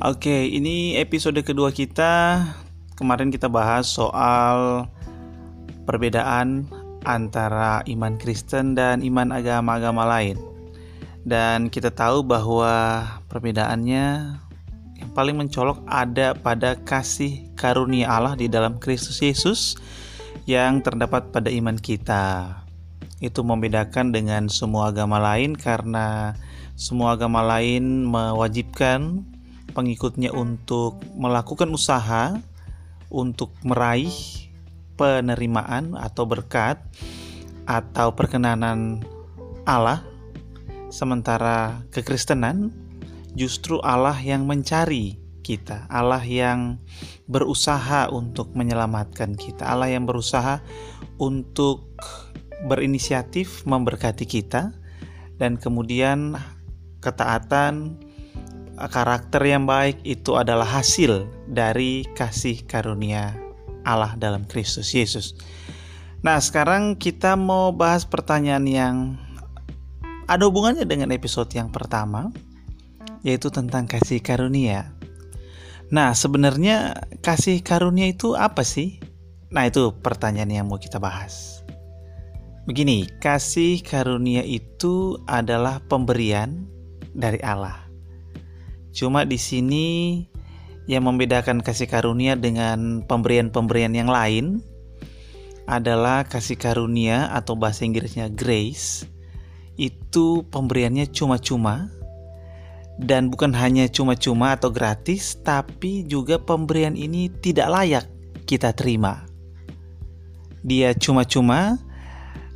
Oke, ini episode kedua kita. Kemarin kita bahas soal perbedaan antara iman Kristen dan iman agama-agama lain. Dan kita tahu bahwa perbedaannya yang paling mencolok ada pada kasih karunia Allah di dalam Kristus Yesus yang terdapat pada iman kita. Itu membedakan dengan semua agama lain karena semua agama lain mewajibkan pengikutnya untuk melakukan usaha untuk meraih penerimaan atau berkat atau perkenanan Allah. Sementara kekristenan justru Allah yang mencari kita. Allah yang berusaha untuk menyelamatkan kita. Allah yang berusaha untuk berinisiatif memberkati kita. Dan kemudian ketaatan karakter yang baik itu adalah hasil dari kasih karunia Allah dalam Kristus Yesus. Nah, sekarang kita mau bahas pertanyaan yang ada hubungannya dengan episode yang pertama, yaitu tentang kasih karunia. Nah, sebenarnya kasih karunia itu apa sih? Nah, itu pertanyaan yang mau kita bahas. Begini, kasih karunia itu adalah pemberian dari Allah. Cuma di sini yang membedakan kasih karunia dengan pemberian-pemberian yang lain adalah kasih karunia atau bahasa Inggrisnya grace itu pemberiannya cuma-cuma dan bukan hanya cuma-cuma atau gratis tapi juga pemberian ini tidak layak kita terima. Dia cuma-cuma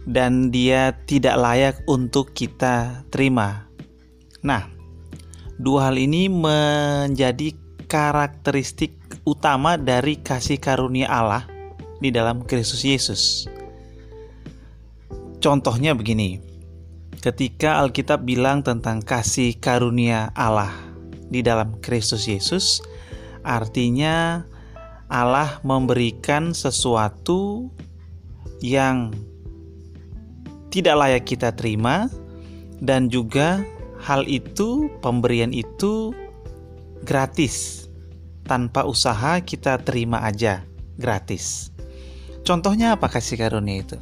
dan dia tidak layak untuk kita terima. Nah, dua hal ini menjadi karakteristik utama dari kasih karunia Allah di dalam Kristus Yesus. Contohnya begini, ketika Alkitab bilang tentang kasih karunia Allah di dalam Kristus Yesus, artinya Allah memberikan sesuatu yang tidak layak kita terima, dan juga hal itu, pemberian itu gratis tanpa usaha kita terima aja gratis. Contohnya apa kasih karunia itu?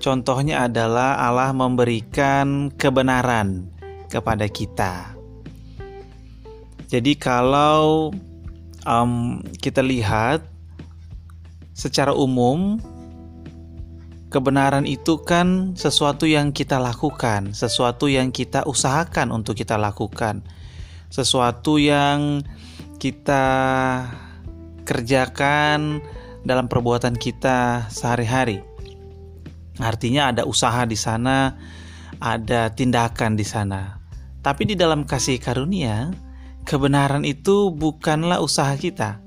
Contohnya adalah Allah memberikan kebenaran kepada kita. Jadi kalau um, kita lihat secara umum kebenaran itu kan sesuatu yang kita lakukan, sesuatu yang kita usahakan untuk kita lakukan, sesuatu yang kita kerjakan dalam perbuatan kita sehari-hari. Artinya ada usaha di sana, ada tindakan di sana. Tapi di dalam kasih karunia, kebenaran itu bukanlah usaha kita.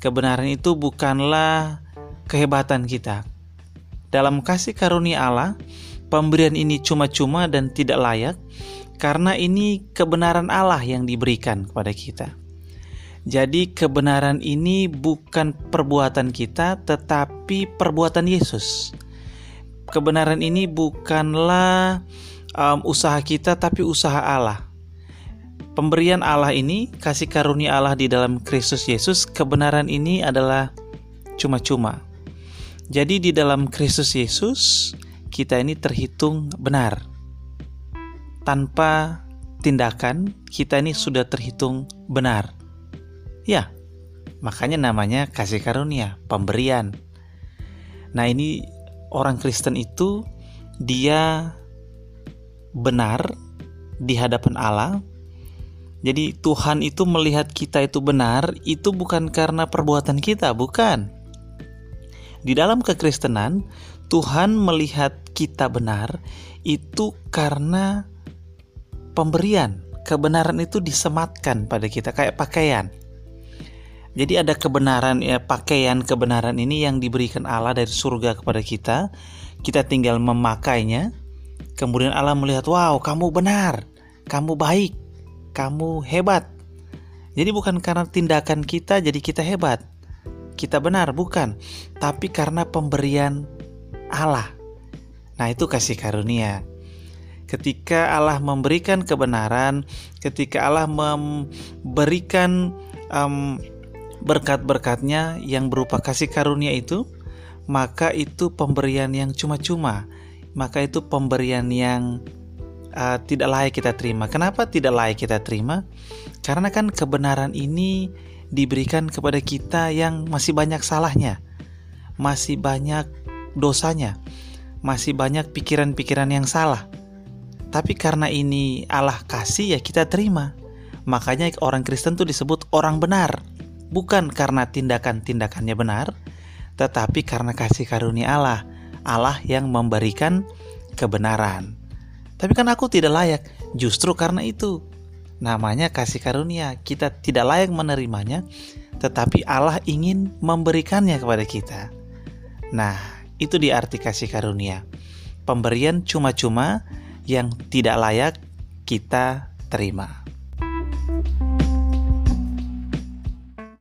Kebenaran itu bukanlah kehebatan kita. Dalam kasih karunia Allah, pemberian ini cuma-cuma dan tidak layak karena ini kebenaran Allah yang diberikan kepada kita. Jadi kebenaran ini bukan perbuatan kita tetapi perbuatan Yesus. Kebenaran ini bukanlah um, usaha kita tapi usaha Allah. Pemberian Allah ini, kasih karunia Allah di dalam Kristus Yesus, kebenaran ini adalah cuma-cuma. Jadi di dalam Kristus Yesus kita ini terhitung benar. Tanpa tindakan kita ini sudah terhitung benar. Ya, makanya namanya kasih karunia, pemberian. Nah, ini orang Kristen itu dia benar di hadapan Allah. Jadi Tuhan itu melihat kita itu benar itu bukan karena perbuatan kita, bukan. Di dalam kekristenan, Tuhan melihat kita benar itu karena pemberian. Kebenaran itu disematkan pada kita kayak pakaian. Jadi ada kebenaran ya pakaian kebenaran ini yang diberikan Allah dari surga kepada kita. Kita tinggal memakainya. Kemudian Allah melihat, "Wow, kamu benar. Kamu baik. Kamu hebat." Jadi bukan karena tindakan kita jadi kita hebat. Kita benar bukan, tapi karena pemberian Allah. Nah, itu kasih karunia. ketika Allah memberikan kebenaran, ketika Allah memberikan um, berkat-berkatnya yang berupa kasih karunia itu, maka itu pemberian yang cuma-cuma, maka itu pemberian yang uh, tidak layak kita terima. Kenapa tidak layak kita terima? Karena kan kebenaran ini diberikan kepada kita yang masih banyak salahnya, masih banyak dosanya, masih banyak pikiran-pikiran yang salah. Tapi karena ini Allah kasih ya kita terima. Makanya orang Kristen tuh disebut orang benar. Bukan karena tindakan-tindakannya benar, tetapi karena kasih karunia Allah. Allah yang memberikan kebenaran. Tapi kan aku tidak layak, justru karena itu. Namanya kasih karunia, kita tidak layak menerimanya, tetapi Allah ingin memberikannya kepada kita. Nah, itu diarti kasih karunia. Pemberian cuma-cuma yang tidak layak kita terima.